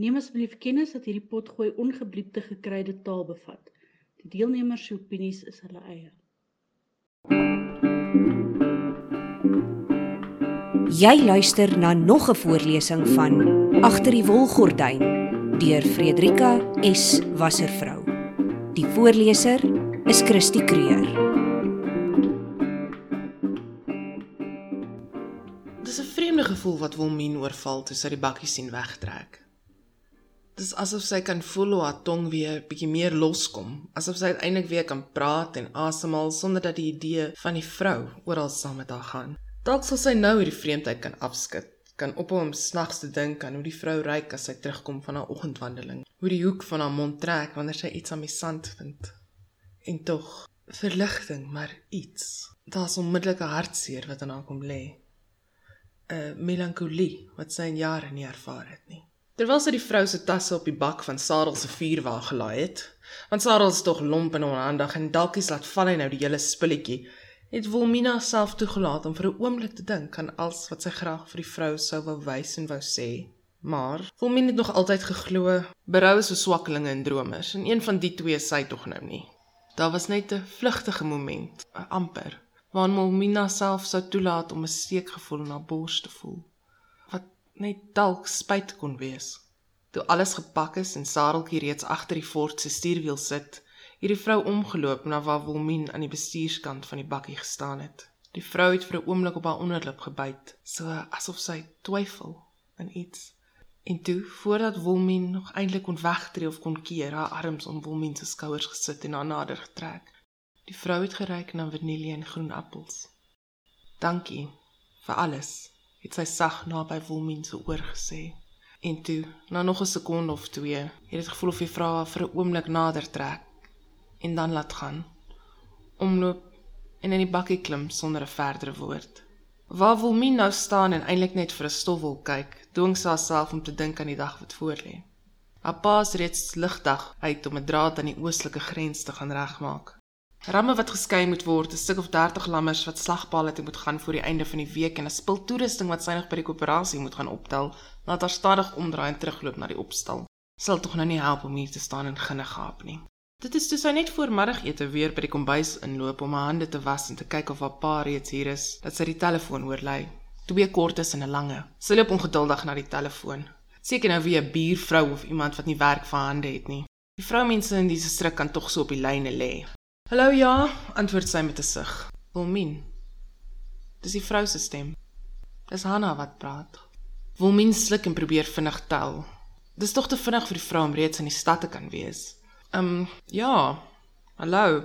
Neem asseblief kennis dat hierdie potgooi ongebliepte gekruide taal bevat. Die deelnemers se opinies is hulle eie. Jy luister na nog 'n voorlesing van Agter die wolgordyn deur Frederika S Wasservrou. Die voorleser is Christie Kreur. Dis 'n vreemde gevoel wat Wilmien oorval toe sy die bakkie sien wegtrek. Dis asof sy kan voel hoe haar tong weer bietjie meer loskom, asof sy uiteindelik weer kan praat en asemhaal sonder dat die idee van die vrou oral saam met haar gaan. Dalk sal sy nou hierdie vreemdheid kan afskud, kan ophou om snags te dink aan hoe die vrou ryk as sy terugkom van haar oggendwandeling, hoe die hoek van haar mond trek wanneer sy iets aan die sand vind. En tog, verligting, maar iets. Daar's onmiddellike hartseer wat aan haar kom lê. 'n Melankolie wat sy in jare nie ervaar het nie. Terwyl sy die vrou se tasse op die bak van Sarel se vuurwa gelaai het, want Sarel is tog lomp en onhandig en dalk is laat val hy nou die hele spulletjie, het Wilmina self toegelaat om vir 'n oomblik te dink aan alles wat sy graag vir die vrou sou wou wys en wou sê. Maar Wilmina het nog altyd geglo berou is so swakkelinge en dromers en een van die twee sy tog nou nie. Daar was net 'n vlugtige moment, amper, waarin Wilmina self sou toelaat om 'n steekgevoel in haar bors te voel net dalk spyt kon wees. Toe alles gepak is en Sareltjie reeds agter die fort se stuurwiel sit, het die vrou omgeloop na waar Wilmien aan die bestuurskant van die bakkie gestaan het. Die vrou het vir 'n oomblik op haar onderlip gebyt, so asof sy twyfel in iets. En toe, voordat Wilmien nog eintlik kon wegtreë of kon keer, haar arms om Wilmien se skouers gesit en haar nader getrek. Die vrou het geryk na vanilje en groen appels. Dankie vir alles het sy sag naby Wilmien se oor gesê. En toe, na nog 'n sekonde of twee, het dit gevoel of die haar vir 'n oomblik nader trek en dan laat gaan. Omloop en in die bakkie klim sonder 'n verdere woord. Waar Wilmien nou staan en eintlik net vir 'n stofwolk kyk, dwing sy haarself om te dink aan die dag wat voorlê. Haar pa is reeds ligdag uit om 'n draad aan die oostelike grens te gaan regmaak. Ramme wat geskei moet word, 'n stuk of 30 lammers wat slagpale toe moet gaan voor die einde van die week en 'n spul toerusting wat sy nog by die koöperasie moet gaan optel, laat haar stadig omdraai en terugloop na die opstal. Sal tog nou nie help om hier te staan en ginne gaap nie. Dit is toe sy net voor middagete weer by die kombuis inloop om haar hande te was en te kyk of haar pa reeds hier is, dat sy die telefoon hoor lui. Twee kortes en 'n lange. Sy loop ongeduldig na die telefoon. Seker nou wie 'n buurvrou of iemand wat nie werk vir hande het nie. Die vroumense in diese stryk kan tog so op die lyne lê. Hallo ja, antwoord sy met 'n sug. Wilmien. Dis die vrou se stem. Dis Hanna wat praat. Wilmien sluk en probeer vinnig tel. Dis tog te vinnig vir die vrou om reeds in die stad te kan wees. Ehm, um, ja. Hallo.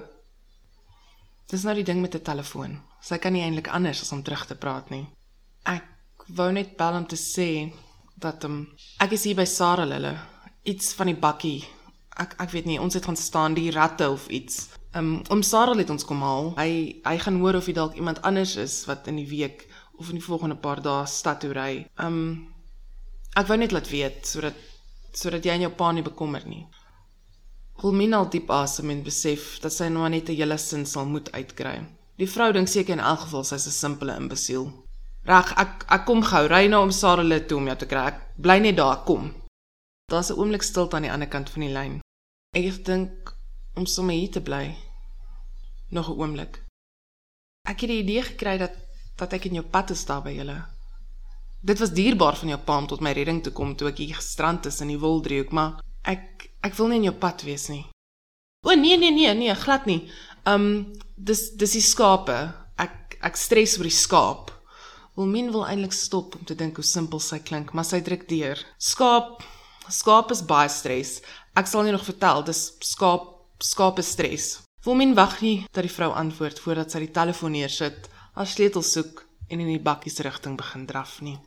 Dis nou die ding met die telefoon. Sy kan nie eintlik anders as om terug te praat nie. Ek wou net bel om te sê dat ehm um, ek is hier by Sarah hulle. Iets van die bakkie. Ek ek weet nie, ons het gaan staan die ratte of iets. Um, om Sarah het ons kom haal. Hy hy gaan hoor of hy dalk iemand anders is wat in die week of in die volgende paar dae stad toe ry. Um ek wou net laat weet sodat sodat jy en jou pa nie bekommer nie. Wilmina diep asem en besef dat sy nou net 'n hele sin sal moet uitkry. Die vrou dink seker in elk geval sy's 'n simpele imbesiel. Reg, ek ek kom gou ry nou om Sarah toe om jou te kry. Ek bly net daar, kom. Daar's 'n oomblik stilte aan die ander kant van die lyn. Ek dink om sommer hier te bly. Nog 'n oomblik. Ek het die idee gekry dat dat ek in jou pad is daar by julle. Dit was dierbaar van jou pa om tot my redding te kom toe ek hier gestrand is in die Woldriehoek, maar ek ek wil nie in jou pad wees nie. O nee nee nee nee, glad nie. Um dis dis die skape. Ek ek stres oor die skaap. Wilmien wil eintlik stop om te dink hoe simpel sy klink, maar sy druk deur. Skaap skaap is baie stres. Ek sal nie nog vertel, dis skaap skape stres. Wilmien wag nie dat die vrou antwoord voordat sy die telefoon neersit, haar sleutel soek en in die bakkie se rigting begin draf nie.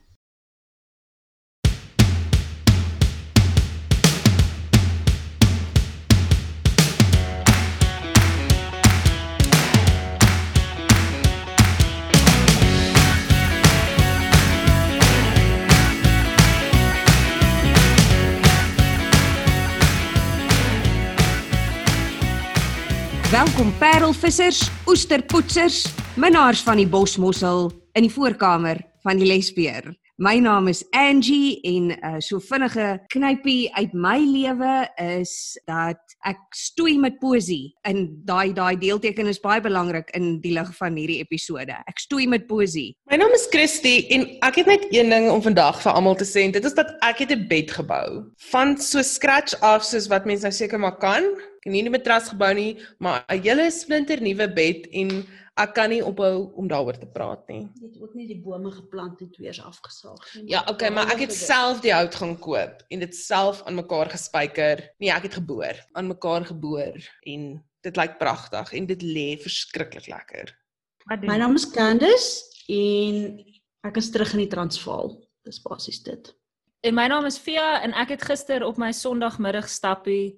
Welkom parelvissers, oesterpoetsers, minnaars van die bosmossel in die voorkamer van die lesbeer. My naam is Angie en uh, so vinnige knypie uit my lewe is dat ek stoei met poesie. En daai daai deelteken is baie belangrik in die lig van hierdie episode. Ek stoei met poesie. My naam is Christy en ek het net een ding om vandag vir almal te sê dit is dat ek het 'n bed gebou. Van so scratch af soos wat mense nou seker maar kan. Ek het nie 'n matras gebou nie, maar 'n hele splinter nuwe bed en ek kan nie ophou om daaroor te praat nie. Jy het ook nie die bome geplant en twee is afgesaag nie. Ja, okay, maar ek het self die hout gaan koop en dit self aan mekaar gespyker. Nee, ek het geboor, aan mekaar geboor en dit lyk pragtig en dit lê verskriklik lekker. My naam is Candice en ek is terug in die Transvaal. Dis basies dit. En my naam is Fia en ek het gister op my Sondagmiddag stappie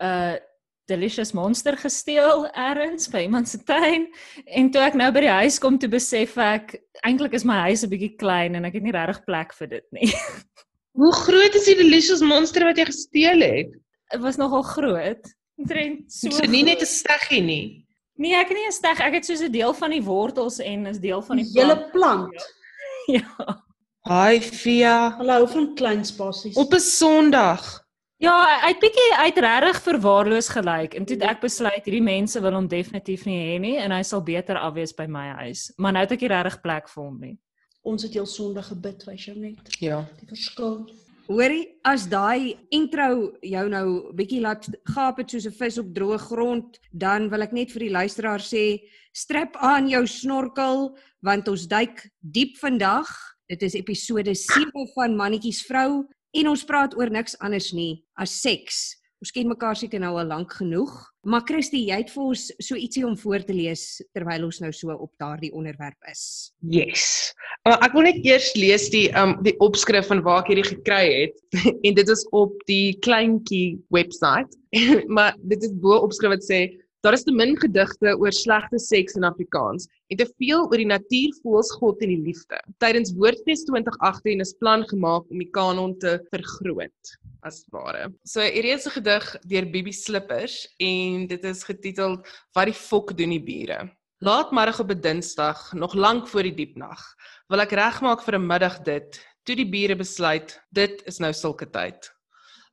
uh, delicious monster gesteel eers by iemand se tuin en toe ek nou by die huis kom toe besef ek eintlik is my huis 'n bietjie klein en ek het nie regtig plek vir dit nie. Hoe groot is die delicious monster wat jy gesteel het? Dit was nogal groot. Omtrent so. So nie net 'n steggie nie. Nee, ek het nie 'n steg, ek het soos 'n deel van die wortels en is deel van die Die hele plant. Ja. Hi Fia. Hulle hou van klein spasies. Op 'n Sondag. Ja, hy het bietjie uit regtig verwaarloos gelyk en toe het ek besluit hierdie mense wil hom definitief nie hê nie en hy sal beter afwees by my huis. Maar nou het ek nie regtig plek vir hom nie. Ons het heel Sondag gebid, wys jou net. Ja. Die verskil. Hoorie, as daai intro jou nou bietjie laat gaap het soos 'n vis op droë grond, dan wil ek net vir die luisteraar sê, strap aan jou snorkel want ons duik diep vandag. Dit is episode 7 van Mannetjies vrou en ons praat oor niks anders nie as seks. Ons ken mekaar seker nou al lank genoeg, maar Christy, jy het vir ons so ietsie om voor te lees terwyl ons nou so op daardie onderwerp is. Yes. Uh, ek wil net eers lees die um die opskrif van waar ek hierdie gekry het en dit is op die kleintjie webwerf. maar dit is bo opskrif wat sê daar is te min gedigte oor slegte seks in Afrikaans en te veel oor die natuur, voels, God en die liefde. Tydens Woordfees 2018 is plan gemaak om die kanon te vergroot as ware. So hierdie is 'n gedig deur Bibi Slippers en dit is getiteld Wat die fok doen die bure. Laatmiddag op 'n Dinsdag, nog lank voor die diepnag, wil ek regmaak vir 'n middag dit, toe die bure besluit, dit is nou sulke tyd.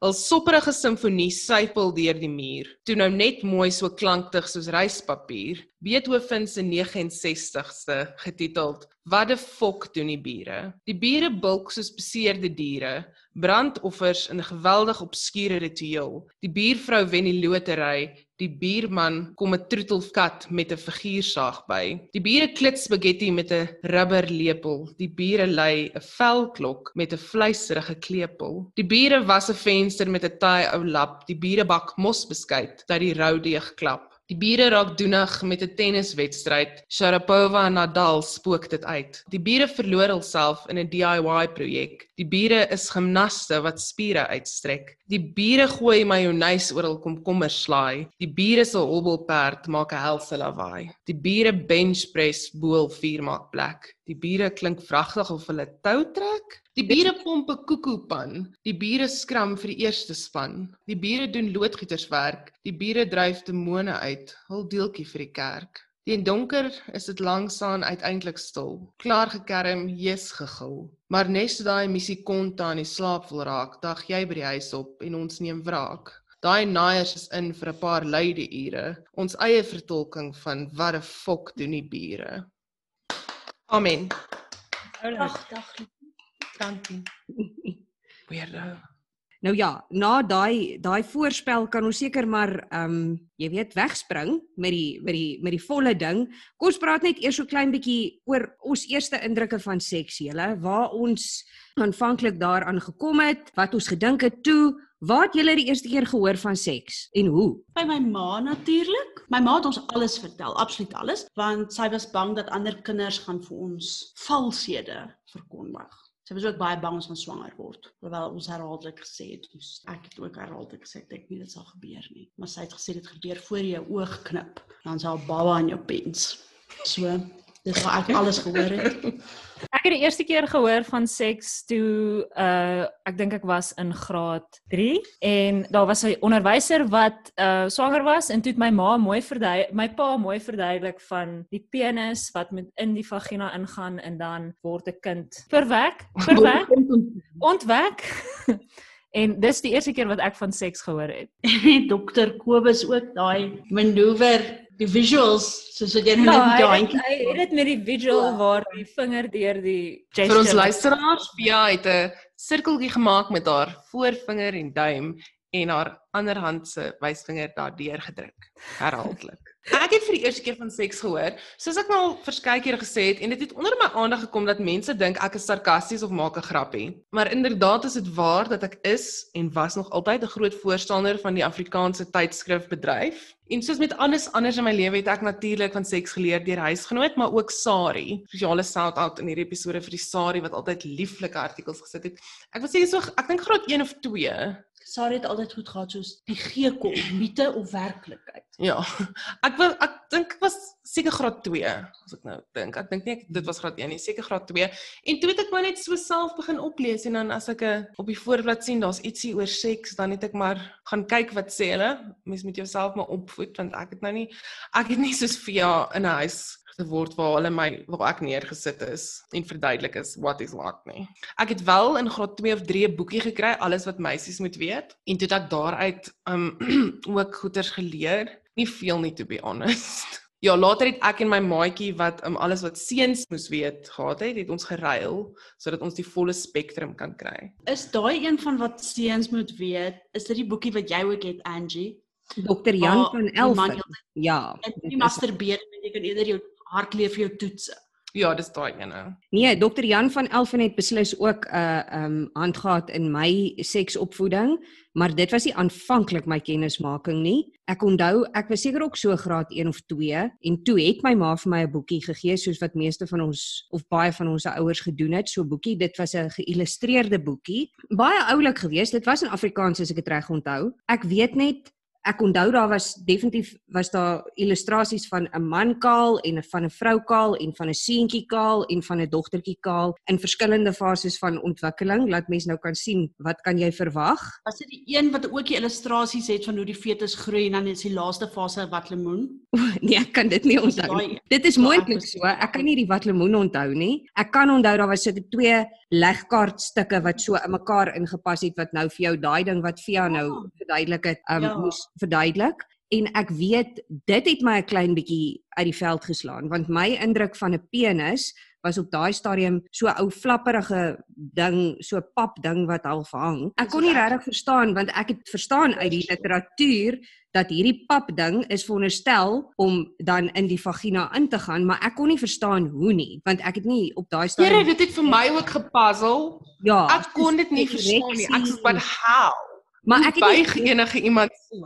'n Sopperige simfonie sypel deur die muur, toe nou net mooi so klanktig soos ryspapier. Beethoven se 69ste getiteld Wat die fok doen die bure? Die bure bulk soos beseerde diere, brandoffers in 'n geweldig obskure ritueel. Die buurvrou wen die lotery, die buurman kom 'n troetelkat met 'n figuursaag by. Die bure klits spaghetti met 'n rubberlepel. Die bure lei 'n velklok met 'n vleiserige klepel. Die bure was 'n venster met 'n taai ou lap. Die bure bak mosbeskuit dat die rou deeg klap. Die bure raak doenig met 'n tenniswedstryd. Sharapova en Nadal spook dit uit. Die bure verloor hulself in 'n DIY projek. Die bure is gimnaste wat spiere uitstrek. Die bure gooi majonees oor hul komkommerslaai. Die bure se hobbelperd maak 'n helse lawaai. Die bure benchpress bo hul vuurmaakplek. Die bure klink vragtig of hulle tou trek. Die bure pomp 'n koekoepan. Die bure skram vir die eerste span. Die bure doen loodgieterswerk. Die bure dryf demone uit, hul deeltjie vir die kerk. Teen donker is dit langsaan uiteindelik stil. Klaar gekerm, jes gegil. Maar nes daai missie konta aan die slaap wil raak, dag jy by die huis op en ons neem wraak. Daai naaiers is in vir 'n paar luide ure. Ons eie vertolking van wat 'n fok doen die bure. Amen. Ag, Dankie. Weirdo. Nou ja, na daai daai voorspel kan ons seker maar ehm um, jy weet wegspring met die met die met die volle ding. Kom ons praat net eers so klein bietjie oor ons eerste indrukke van seks julle, waar ons aanvanklik daaraan gekom het, wat ons gedink het toe, waar het julle die eerste keer gehoor van seks en hoe? By my ma natuurlik. My ma het ons alles vertel, absoluut alles, want sy was bang dat ander kinders gaan vir ons valshede verkondig. Sy was ook baie bang ons gaan swanger word. Terwyl ons herhaaldelik gesê het, ons ek het ook herhaaldelik gesê dink nie dit sal gebeur nie. Maar sy het gesê dit gebeur voor jou oog knip, dan sal baba in jou pens. So Dis waar ek alles gehoor het. Ek het die eerste keer gehoor van seks toe uh ek dink ek was in graad 3 en daar was 'n onderwyser wat uh swanger was en toe het my ma mooi verduidelik my pa mooi verduidelik van die penis wat met in die vagina ingaan en dan word 'n kind verwek, verwek, ontwek. en dis die eerste keer wat ek van seks gehoor het. Dokter Kobus ook daai manoeuvre die visuals soos wat jy nou net Ja, hy het, hy het dit met die visual waar die vinger deur die Vir ons gesture- luisteraars, Via het 'n sirkeltjie gemaak met haar voorvinger en duim en haar ander hand se wysvinger daardeur gedruk. Herhaaldelik. Ek het vir die eerste keer van seks gehoor, soos ek nou al verskeie kere gesê het en dit het onder my aandag gekom dat mense dink ek is sarkasties of maak 'n grappie. Maar inderdaad is dit waar dat ek is en was nog altyd 'n groot voorstander van die Afrikaanse tydskrifbedryf. En soos met alles anders in my lewe het ek natuurlik van seks geleer deur huisgenoot, maar ook Sari. Spesiale shout-out in hierdie episode vir die Sari wat altyd lieflike artikels gesit het. Ek wil sê so ek dink graad 1 of 2. Sarah het altyd goed gehad soos die geekom, mite of werklikheid. Ja. Ek wil ek dink ek was seker graad 2 as ek nou dink. Ek dink nie ek, dit was graad 1 nie, seker graad 2. En toe het ek maar net so self begin oplees en dan as ek 'n op die voorblad sien daar's ietsie oor seks, dan het ek maar gaan kyk wat sê hulle. Mens moet jouself maar opvoed want ek het nou nie ek het nie soos Via in 'n huis geword waar hulle my waar ek neergesit is en verduidelik is what is what nie. Ek het wel in graad 2 of 3 'n boekie gekry alles wat meisies moet weet en toe het ek daaruit um ook goeters geleer. Nie veel nie to be honest. Ja, later het ek en my maatjie wat um, alles wat seuns moes weet gehad het, het ons geruil sodat ons die volle spektrum kan kry. Is daai een van wat seuns moet weet, is dit die boekie wat jy ook het Angie? Dr. Jan Waar van heeltyd- Ja. Dit is- masturbeer jy kan eerder jou hart leef vir jou toetse. Ja, dis daai ene. Nee, Dr. Jan van Elfen het beslis ook 'n uh, um hand gehad in my seksopvoeding, maar dit was nie aanvanklik my kennismaking nie. Ek onthou, ek was seker ook so graad 1 of 2 en toe het my ma vir my 'n boekie gegee soos wat meeste van ons of baie van ons ouers gedoen het, so boekie. Dit was 'n geïllustreerde boekie. Baie oulik geweest. Dit was in Afrikaans as ek dit reg onthou. Ek weet net Ek onthou daar was definitief was daar illustrasies van 'n man kaal en van 'n vrou kaal en van 'n seentjie kaal en van 'n dogtertjie kaal in verskillende fases van ontwikkeling. Laat mens nou kan sien wat kan jy verwag? Was dit die een wat ook die illustrasies het van hoe die fetus groei en dan is die laaste fase wat lemoen? Nee, ek kan dit nie onthou. daai-. Dit is moontlik so. Ek kan nie die wat lemoen onthou nie. Ek kan onthou daar was sulke twee legkaartstukke wat so in mekaar ingepas het wat nou vir jou daai ding wat Via nou Ah. verduidelik het, um, Ja. moes verduidelik. En ek weet dit het my 'n klein bietjie uit die veld geslaan want my indruk van 'n penis was op daai stadium so ou flapperige ding, so pap ding wat half hang. Ek kon nie regtig verstaan want ek het verstaan uit die literatuur dat hierdie pap ding is veronderstel om dan in die vagina in te gaan, maar ek kon nie verstaan hoe nie, want ek het nie op daai Here, stadium dit het vir my ook gepuzzle. ja, Ek kon dit nie verstaan nie. Ek sê, "But how?" Maar ek het nie buig enige iemand so.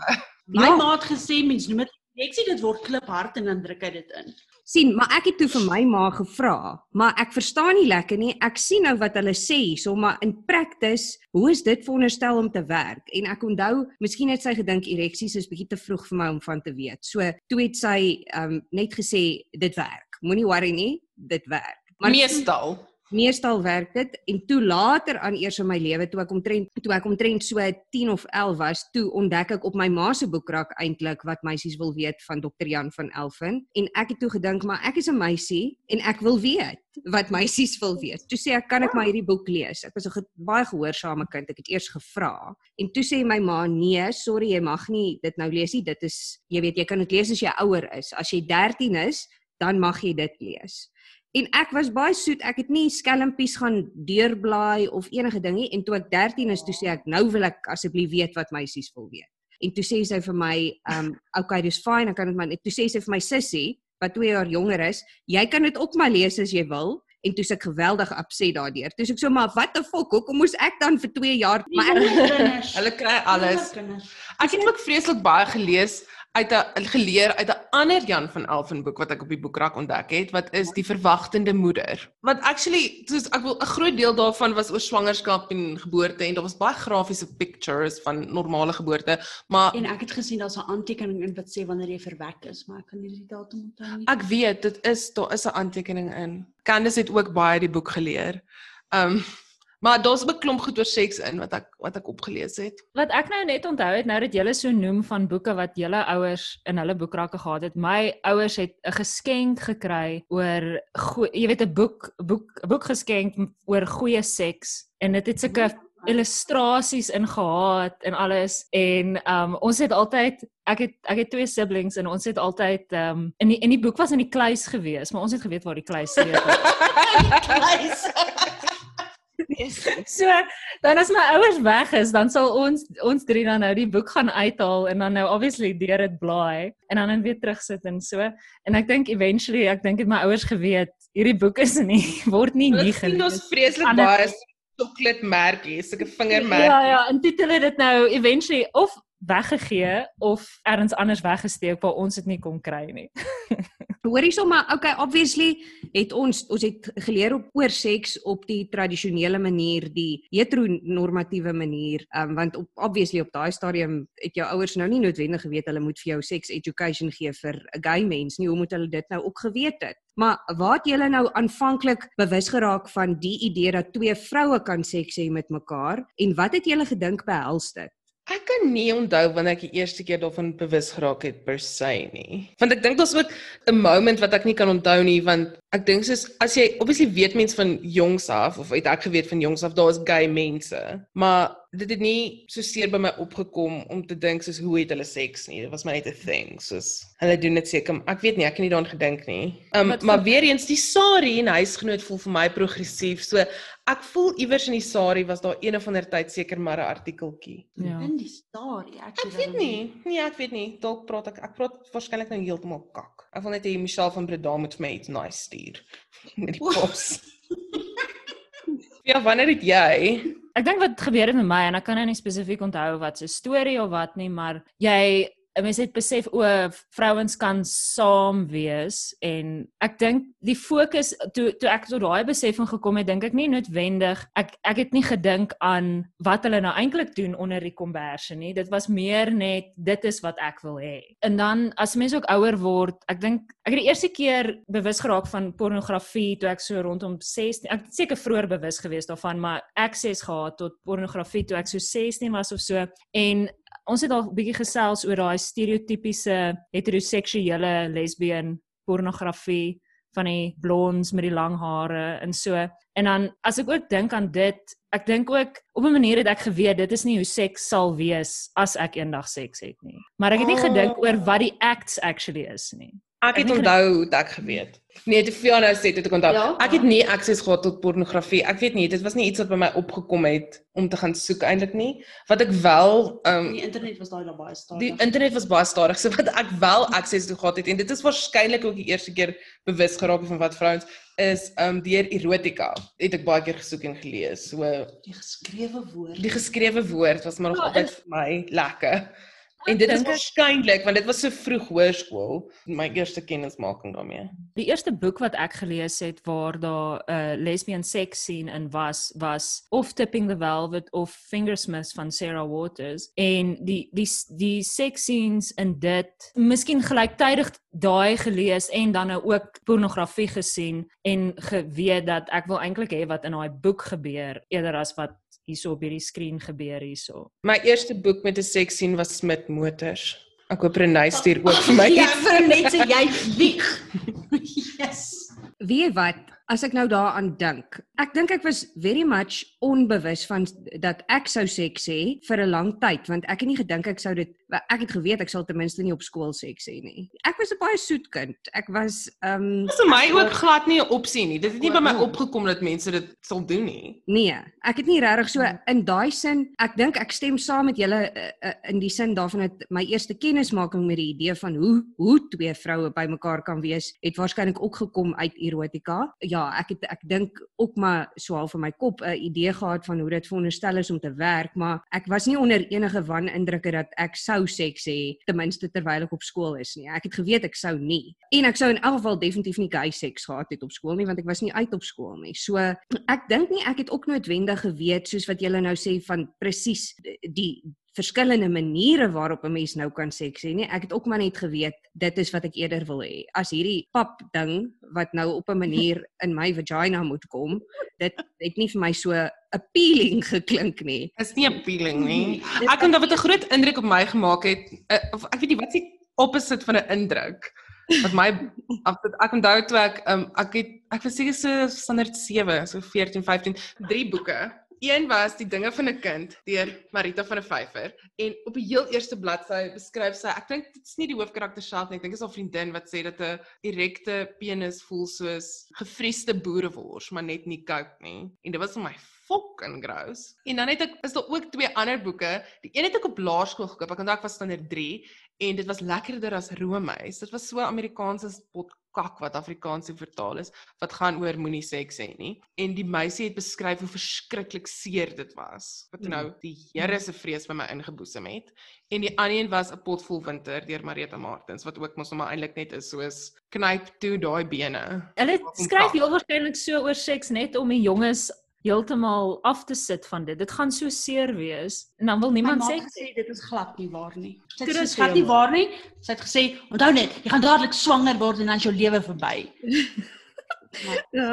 My Ja. ma het gesê mens noem dit ek sien dit word kliphard en dan druk hy dit in. sien, maar ek het toe vir my ma gevra, maar ek verstaan nie lekker nie. Ek sien nou wat hulle sê hierso, maar in practice, hoe is dit veronderstel om te werk? En ek onthou, miskien het sy gedink ereksies is bietjie te vroeg vir my om van te weet. So toe het sy um net gesê dit werk. Moenie worry nie, dit werk. Maar Meestal. Meestal werk dit en toe later aan eers in my lewe toe ek omtrent toe ek omtrent so 10 of 11 was, toe ontdek ek op my ma se boekrak eintlik wat meisies wil weet van Dr. Jan van Elfen en ek het toe gedink maar ek is 'n meisie en ek wil weet wat meisies wil weet. Toe sê ek kan ek maar hierdie boek lees. Ek was 'n ge baie gehoorsame kind. Ek het eers gevra en toe sê my ma nee, sorry jy mag nie dit nou lees nie. Dit is jy weet jy kan dit lees as jy ouer is. As jy 13 is, dan mag jy dit lees. En ek was baie soet. Ek het nie skelmpies gaan deurblaai of enige ding nie. En toe ek 13 is, toe sê ek, "Nou wil ek asseblief weet wat meisies wil weet." En toe sê sy vir my, "Um, okay, dis fyn, ek kan dit maar." Toe sê sy vir my sussie, wat 2 jaar jonger is, "Jy kan dit ook maar lees as jy wil." En toe ek geweldig upset daardeur. Toe sê ek so, "Maar what the fuck? Hoekom moes ek dan vir 2 jaar?" Maar ek kinders. Hulle kry alles. Ek het ook vreeslik baie gelees uit 'n geleer uit 'n ander Jan van Elfen boek wat ek op die boekrak ontdek het, wat is Die verwagtende moeder. Wat actually, soos ek wil 'n groot deel daarvan was oor swangerskap en geboorte en daar was baie grafiese pictures van normale geboorte, maar En ek het gesien daar's 'n aantekening in wat sê wanneer jy verwek is, maar ek kan nie die datum onthou nie. ek weet dit is daar is 'n aantekening in. Candice het ook baie die boek geleer. Um maar daar's 'n klomp goed oor seks in wat ek wat ek opgelees het. Wat ek nou net onthou het nou dat julle so noem van boeke wat julle ouers in hulle boekrakke gehad het. My ouers het 'n geskenk gekry oor jy weet 'n boek boek 'n boek geskenk oor goeie seks en dit het sulke illustrasies in gehad en alles en um ons het altyd ek het ek het twee siblings en ons het altyd um in die in die boek was in die kluis gewees, maar ons het geweet waar die kluis So dan as my ouers weg is, dan sal ons ons drie dan nou die boek gaan uithaal en dan nou obviously deur dit blaai en dan net weer terugsit en so. En ek dink eventually ek dink het my ouers geweet hierdie boek is nie word nie nie sien ons gelees. vreeslik baie chocolate merkies, sulke vingermerkies. Ja ja, en dit hulle dit nou eventually of weggegee of ergens anders weggesteek waar ons dit nie kon kry nie. Hoorie sommer, okay, obviously het ons ons het geleer op oor seks op die tradisionele manier, die heteronormatiewe manier, um, want op obviously op daai stadium het jou ouers nou nie noodwendig geweet hulle moet vir jou sex education gee vir 'n gay mens nie. Hoe moet hulle dit nou ook geweet het? Maar waar het julle nou aanvanklik bewus geraak van die idee dat twee vroue kan seks hê met mekaar en wat het julle gedink behels dit? Ek kan nie onthou wanneer ek die eerste keer daarvan bewus geraak het per se nie. Want ek dink daar's ook 'n moment wat ek nie kan onthou nie want ek dink soos as jy obviously weet mens van jongs af of het ek geweet van jongs af daar is gay mense, maar dit het nie so seer by my opgekom om te dink soos hoe het hulle seks nie. Dit was my net 'n thing soos hulle doen dit seker. Ek weet nie, ek het nie daaraan gedink nie. Um, maar weer eens die Sari en huisgenoot voel vir my progressief. So ek voel iewers in die Sari was daar een of ander tyd seker maar 'n artikeltjie. Ja. In die storie, ek Ek weet nie. Nee, ek weet nie. Dalk praat ek ek praat waarskynlik nou heeltemal kak. Ek wil net hê Michelle van Breda moet vir my iets nice stuur met die pos. ja, wanneer het jy? Ek dink wat gebeur het met my en ek kan nou nie spesifiek onthou wat se storie of wat nie, maar jy 'n mens het besef o, vrouens kan saam wees en ek dink die fokus toe toe ek tot daai besefing gekom het, dink ek nie noodwendig ek ek het nie gedink aan wat hulle nou eintlik doen onder die komberse nie. Dit was meer net dit is wat ek wil hê. En dan as mense ook ouer word, ek dink ek het die eerste keer bewus geraak van pornografie toe ek so rondom 16 ek het seker vroeër bewus gewees daarvan, maar access gehad tot pornografie toe ek so 16 was of so en ons het al 'n bietjie gesels oor daai stereotypiese heteroseksuele lesbien pornografie van die blondes met die lang hare en so. En dan as ek ook dink aan dit, ek dink ook op 'n manier het ek geweet dit is nie hoe seks sal wees as ek eendag seks het nie. Maar ek het nie gedink oor wat die acts actually is nie. Ek het onthou hoe ek geweet. Nee, te veel nou sê dit ek onthou. Ja? Ek het nie access gehad tot pornografie. Ek weet nie, dit was nie iets wat by my opgekom het om te gaan soek eintlik nie. Wat ek wel um Die internet was daai baie stadig. Die internet was baie stadig, so wat ek wel akses toe gehad het en dit is waarskynlik ook die eerste keer bewus geraak van wat vrouens is um deur erotika. Het ek baie keer gesoek en gelees. So die geskrewe woord. die geskrewe woord was maar nog Ja, altyd vir my lekker. En dit is waarskynlik want dit was so vroeg hoërskool, my eerste kennismaking daarmee. Die eerste boek wat ek gelees het waar daar 'n uh, lesbian seks scene in was, was of Tipping the Velvet of Fingersmiths van Sarah Waters en die die die seks scenes in dit, miskien gelyktydig daai gelees en dan nou ook pornografie gesien en geweet dat ek wil eintlik hê wat in daai boek gebeur eerder as wat hierso op hierdie skerm gebeur hierso. My eerste boek met 'n seks scene was Smit Motors. Ek hoop Renée stuur ook vir my. Ja, vir net sê jy lieg. yes. Weet jy wat, as ek nou daaraan dink. Ek dink ek was very much onbewus van dat ek sou seks hê vir 'n lang tyd want ek het nie gedink ek sou dit ek het geweet ek sal ten minste nie op skool seks hê nie. Ek was 'n baie soet kind. Ek was ehm um, Dit is vir my ook glad nie 'n opsie nie. Dit het nie by my opgekom dat mense dit sal doen nie. nee, ek het nie regtig so in daai sin, ek dink ek stem saam met julle uh, uh, in die sin daarvan dat my eerste kennismaking met die idee van hoe hoe twee vroue bymekaar kan wees, het waarskynlik ook gekom uit erotika. Ja, ek het ek dink ook maar so half in my kop 'n idee gehad van hoe dit veronderstel is om te werk, maar ek was nie onder enige wanindrukke dat ek sou seks hê ten minste terwyl ek op skool is nie. Ek het geweet ek sou nie. En ek sou in elk geval definitief nie gay seks gehad het op skool nie want ek was nie uit op skool nie. So ek dink nie ek het ook noodwendig geweet soos wat julle nou sê van presies die verskillende maniere waarop 'n mens nou kan seks hê nie. Ek het ook maar net geweet dit is wat ek eerder wil hê. As hierdie pap ding wat nou op 'n manier in my vagina moet kom, dit het nie vir my so appealing geklink nie. Is nie appealing nie. Ek dink dat dit 'n groot indruk op my gemaak het. Uh, of ek weet nie wat se opposite van 'n indruk wat my ek, ek onthou toe ek um, ek het ek was seker so standaard 7, so 14, 15, drie boeke Een was die dinge van 'n kind deur Marita van der Vyver. En op die heel eerste bladsy beskryf sy ek dink dit is nie die hoofkarakter self nie ek dink dit is haar vriendin wat sê dat 'n erekte penis voel soos gefriesde boerewors maar net nie koud nie. En dit was vir my fucking gross. En dan het ek is daar ook twee ander boeke. Die een het ek op laerskool gekoop ek onthou ek was standaard 3 en dit was lekkerder as roomys. Dit was so Amerikaanse pot kak wat Afrikaans vertaal is wat gaan oor moenie seks hê nie. En die meisie het beskryf hoe verskriklik seer dit was wat nou mm. die Here se vrees by my ingeboesem het. En die ander een was 'n pot vol winter deur Marita Martins wat ook mos nou maar eintlik net is soos knyp toe daai bene. Hulle skryf heel waarskynlik so oor seks net om die jonges heeltemal af te sit van dit. Dit gaan so seer wees en dan wil niemand sê sê dit is glad nie waar nie. Dit is glad nie waar nie. Sy het gesê, onthou net, jy gaan dadelik swanger word en dan is jou lewe verby. ja.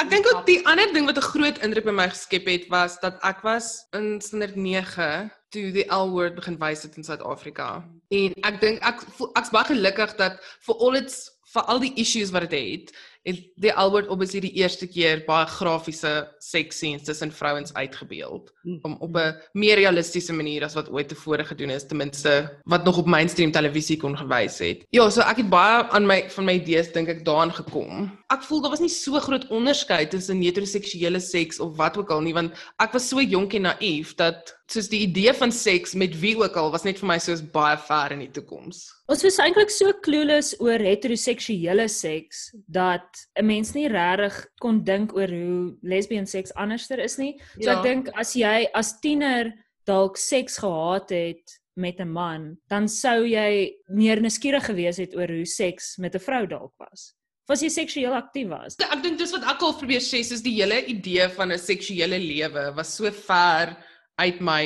Ek dink ook die ander ding wat 'n groot indruk by my geskep het was dat ek was in standaard 9 toe die L word begin wys het in Suid-Afrika. En ek dink ek ek's baie gelukkig dat vir al dit vir al die issues wat dit het, het en die Albert obviously die eerste keer baie grafiese seks scenes tussen vrouens uitgebeeld mm. om op 'n meer realistiese manier as wat ooit tevore gedoen is ten minste wat nog op mainstream televisie kon gewys het. Ja, so ek het baie aan my van my idees dink ek daaraan gekom. Ek voel daar was nie so groot onderskeid tussen heteroseksuele seks of wat ook al nie want ek was so jonk en naïef dat soos die idee van seks met wie ook al was net vir my soos baie ver in die toekoms. Ons was eintlik so clueless oor heteroseksuele seks dat 'n mens nie regtig kon dink oor hoe lesbian seks anderster is nie. So ja. ek dink as jy as tiener dalk seks gehad het met 'n man, dan sou jy meer nuuskierig gewees het oor hoe seks met 'n vrou dalk was was jy seksueel aktief was. Ek dink dis wat ek al probeer sê, is die hele idee van 'n seksuele lewe was so ver uit my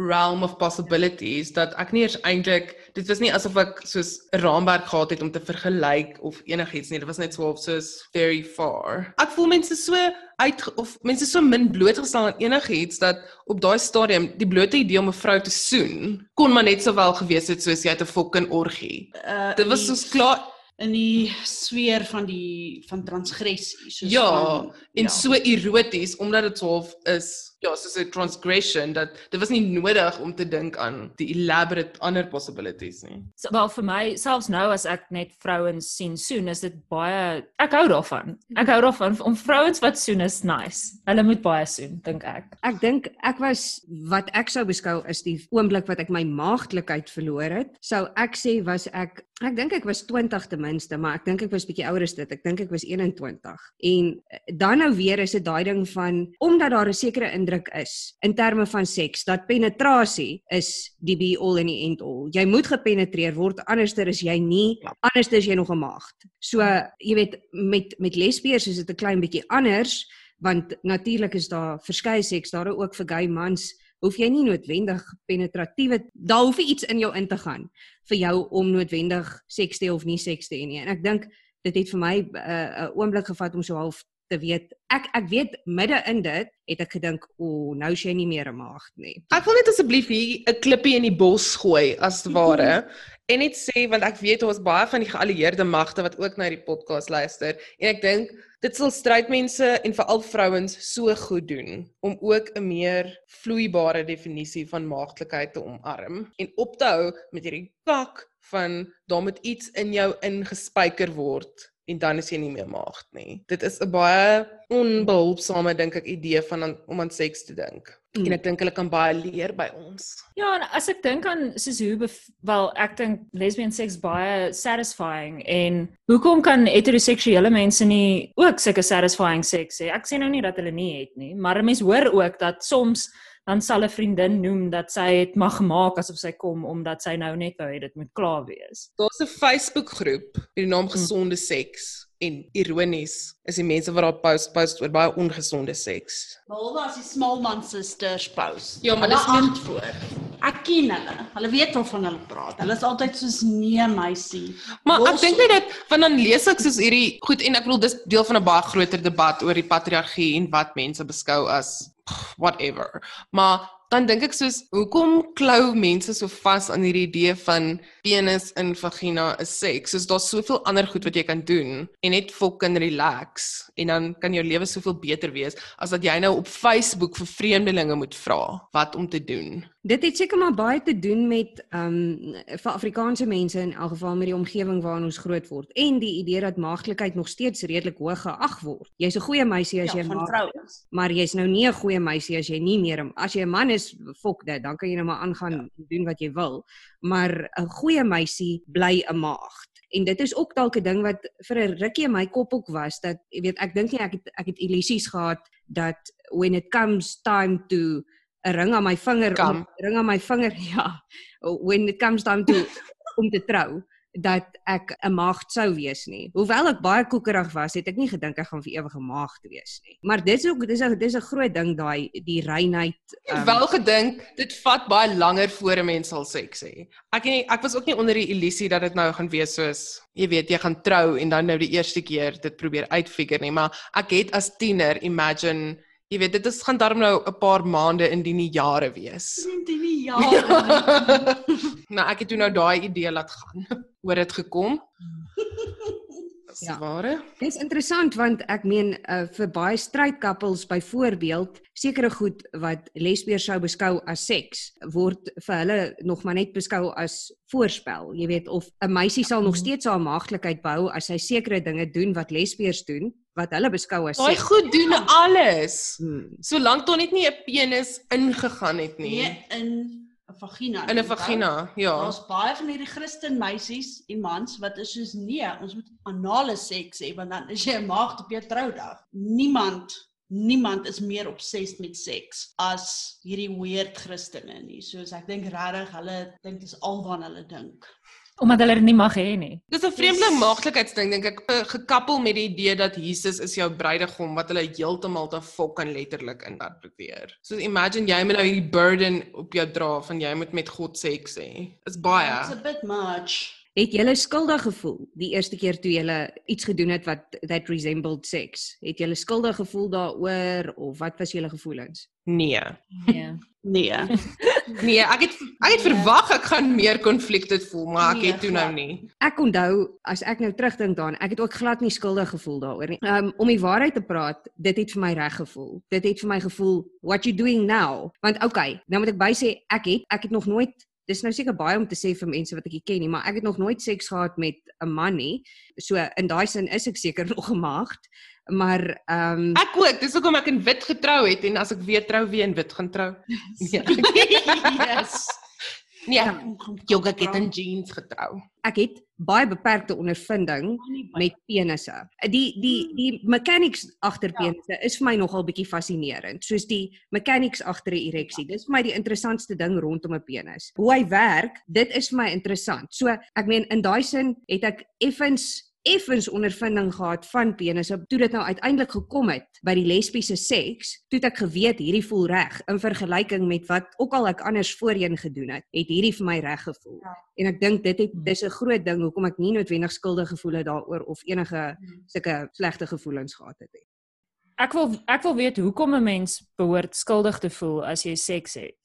realm of possibilities dat ek nie eers eintlik dit was nie asof ek soos 'n raamwerk gehad het om te vergelyk of enigiets nie. Dit was net so of soos very far. Ek voel mense so uit of mense so min blootgestel aan enigiets dat op daai stadium die blote idee om 'n vrou te soen kon maar net sowel gewees het soos jy het 'n fucking orgie. Uh, dit was soos klaar in die sfeer van die van transgressie soos ja van, en ja. so eroties omdat dit so is ja, soos 'n transgression dat dit was nie nodig om te dink aan die elaborate ander possibilities nie. So, wel vir my selfs nou as ek net vrouens sien soen is dit baie ek hou daarvan. Ek hou daarvan om vrouens wat soen is nice. Hulle moet baie soen, dink ek. Ek dink ek was wat ek sou beskou is die oomblik wat ek my maagdelikheid verloor het. Sou ek sê was ek ek dink ek was 20 ten minste, maar ek dink ek was bietjie ouer as dit. Ek dink ek was 21. En eh, dan nou weer is dit daai ding van omdat daar 'n sekere indruk indruk is in terme van seks dat penetrasie is die be all and the end all. Jy moet gepenetreer word anderster is jy nie ja. anderster is jy nog 'n maagd. So jy weet met met lesbiers is dit 'n klein bietjie anders want natuurlik is daar verskeie seks daar ook vir gay mans hoef jy nie noodwendig penetratiewe daar hoef iets in jou in te gaan vir jou om noodwendig seks te of nie seks te hê nie. En ek dink dit het vir my eh, 'n uh, oomblik gevat om so half te weet ek ek weet midde in dit het ek gedink o nou is jy nie meer 'n maagd nie. Ek wil net asseblief hier 'n klippie in die bos gooi as ware en net sê want ek weet ons baie van die geallieerde magte wat ook na die podcast luister en ek dink dit sal strydmense en veral vrouens so goed doen om ook 'n meer vloeibare definisie van maagdelikheid te omarm en op te hou met hierdie pak van daar moet iets in jou ingespyker word en dan is jy nie meer maagd nie. Dit is 'n baie onbehulpsame dink ek idee van om aan seks te dink. en ek dink hulle kan baie leer by ons. Ja, en as ek dink aan soos hoe wel ek dink lesbian seks baie satisfying en hoekom kan heteroseksuele mense nie ook sulke satisfying seks hê? Ek sê nou nie dat hulle nie het nie, maar 'n mens hoor ook dat soms dan sal 'n vriendin noem dat sy het mag maak asof sy kom omdat sy nou net wou hê dit moet klaar wees. Daar's 'n Facebook groep met die naam Gesonde Seks en ironies is die mense wat daar post post oor baie ongesonde seks. Behalwe as die small man sisters post. Ja, maar Hulle dis nie- antwoord. Ek ken hulle. Hulle weet waarvan hulle praat. Hulle is altyd soos nee meisie. Maar ek Los dink net dat want dan lees ek soos hierdie goed en ek bedoel dis deel van 'n baie groter debat oor die patriargie en wat mense beskou as whatever. Maar dan dink ek soos hoekom klou mense so vas aan hierdie idee van penis en vagina is seks? Soos daar's soveel ander goed wat jy kan doen en net fucking relax en dan kan jou lewe soveel beter wees as dat jy nou op Facebook vir vreemdelinge moet vra wat om te doen. Dit het seker maar baie te doen met ehm um, vir Afrikaanse mense in elk geval met die omgewing waarin ons groot word en die idee dat maagdelikheid nog steeds redelik hoog geag word. Jy's 'n goeie meisie as ja, jy van maag, vrouens. maar jy's nou nie 'n goeie meisie as jy nie meer 'n- as jy 'n man is, fok dit, dan kan jy nou maar aangaan ja. doen wat jy wil. Maar 'n goeie meisie bly 'n maagd. En dit is ook dalk 'n ding wat vir 'n rukkie in my kop ook was dat jy weet ek dink nie ek het ek het illusies gehad dat when it comes time to 'n ring aan my vinger om ring aan my vinger ja when it comes time to om te trou dat ek 'n maagd sou wees nie. Hoewel ek baie koekerig was, het ek nie gedink ek gaan vir ewig 'n maagd wees nie. Maar dit is ook dis 'n dis 'n groot ding daai die reinheid het wel gedink dit vat baie langer voor 'n mens sal seks hê. Ek nie, ek was ook nie onder die illusie dat dit nou gaan wees soos jy weet jy gaan trou en dan nou die eerste keer dit probeer uitfigure nie, maar ek het as tiener imagine jy weet dit is gaan darm nou 'n paar maande indien nie jare wees. Dit nie jare. nou ek het toe nou daai idee laat gaan oor dit gekom. Dis Ja. ja. ware. Dis interessant want ek meen uh, vir baie strydkappels byvoorbeeld sekere goed wat lesbiers sou beskou as seks word vir hulle nog maar net beskou as voorspel. Jy weet of 'n meisie sal nog steeds haar maagdelikheid behou as sy sekere dinge doen wat lesbiers doen wat hulle beskou as Daai goed doen alles. Hmm. Solank daar net nie 'n penis ingegaan het nie. Nee, in 'n vagina. In 'n vagina, ja. Daar's baie van hierdie Christen meisies en mans wat is soos nee, ons moet anale seks hê want dan is jy 'n maagd op jou troudag. Niemand niemand is meer obsessed met seks as hierdie weird Christene nie. Soos ek dink regtig hulle dink dis alwaar hulle dink. Omdat hulle dit nie mag hê nie. Dis 'n vreemde maagdelikheidsding dink ek eh, gekappel met die idee dat Jesus is jou bruidegom wat hulle heeltemal te fok en letterlik interpreteer. So imagine jy moet nou hierdie burden op jou dra van jy moet met God seks hê. Is It's a baie. bit much. Het jy skuldig gevoel die eerste keer toe jy iets gedoen het wat that resembled sex? Het jy skuldig gevoel daaroor of wat was julle gevoelens? Nee. Nee. Nee. Nee, ek het ek het verwag ek gaan meer konflikte voel, maar ek Nee, het toe nou nie. Ek onthou as ek nou terugdink daaraan, ek het ook glad nie skuldig gevoel daaroor nie. Um om die waarheid te praat, dit het vir my reg gevoel. Dit het vir my gevoel what you doing now? Want okay, nou moet ek by sê ek het ek het nog nooit Dis nou seker baie om te sê vir mense wat ek ken nie, maar ek het nog nooit seks gehad met 'n man nie. So in daai sin is ek seker nog 'n maagd. Maar ehm um, Ek ook, dis hoekom ek in wit getrou het en as ek weer trou weer in wit gaan trou. Nee. yes. Nee, Ja. ek het in jeans getrou. ek het baie beperkte ondervinding met penisse. Die die die mechanics agter Ja. penisse is vir my nogal bietjie fascinerend, soos die mechanics agter 'n ereksie. Dis vir my die interessantste ding rondom 'n penis. Hoe hy werk, dit is vir my interessant. So, ek meen in daai sin het ek effens effens ondervinding gehad van penisse toe dit nou uiteindelik gekom het by die lesbiese seks, toe het ek geweet hierdie voel reg in vergelyking met wat ook al ek anders voorheen gedoen het, het hierdie vir my reg gevoel. Ja. En ek dink dit het dis 'n groot ding hoekom ek nie noodwendig skuldig gevoel het daaroor of enige sulke slegte gevoelens gehad het. nie. Ek wil ek wil weet hoekom 'n mens behoort skuldig te voel as jy seks het.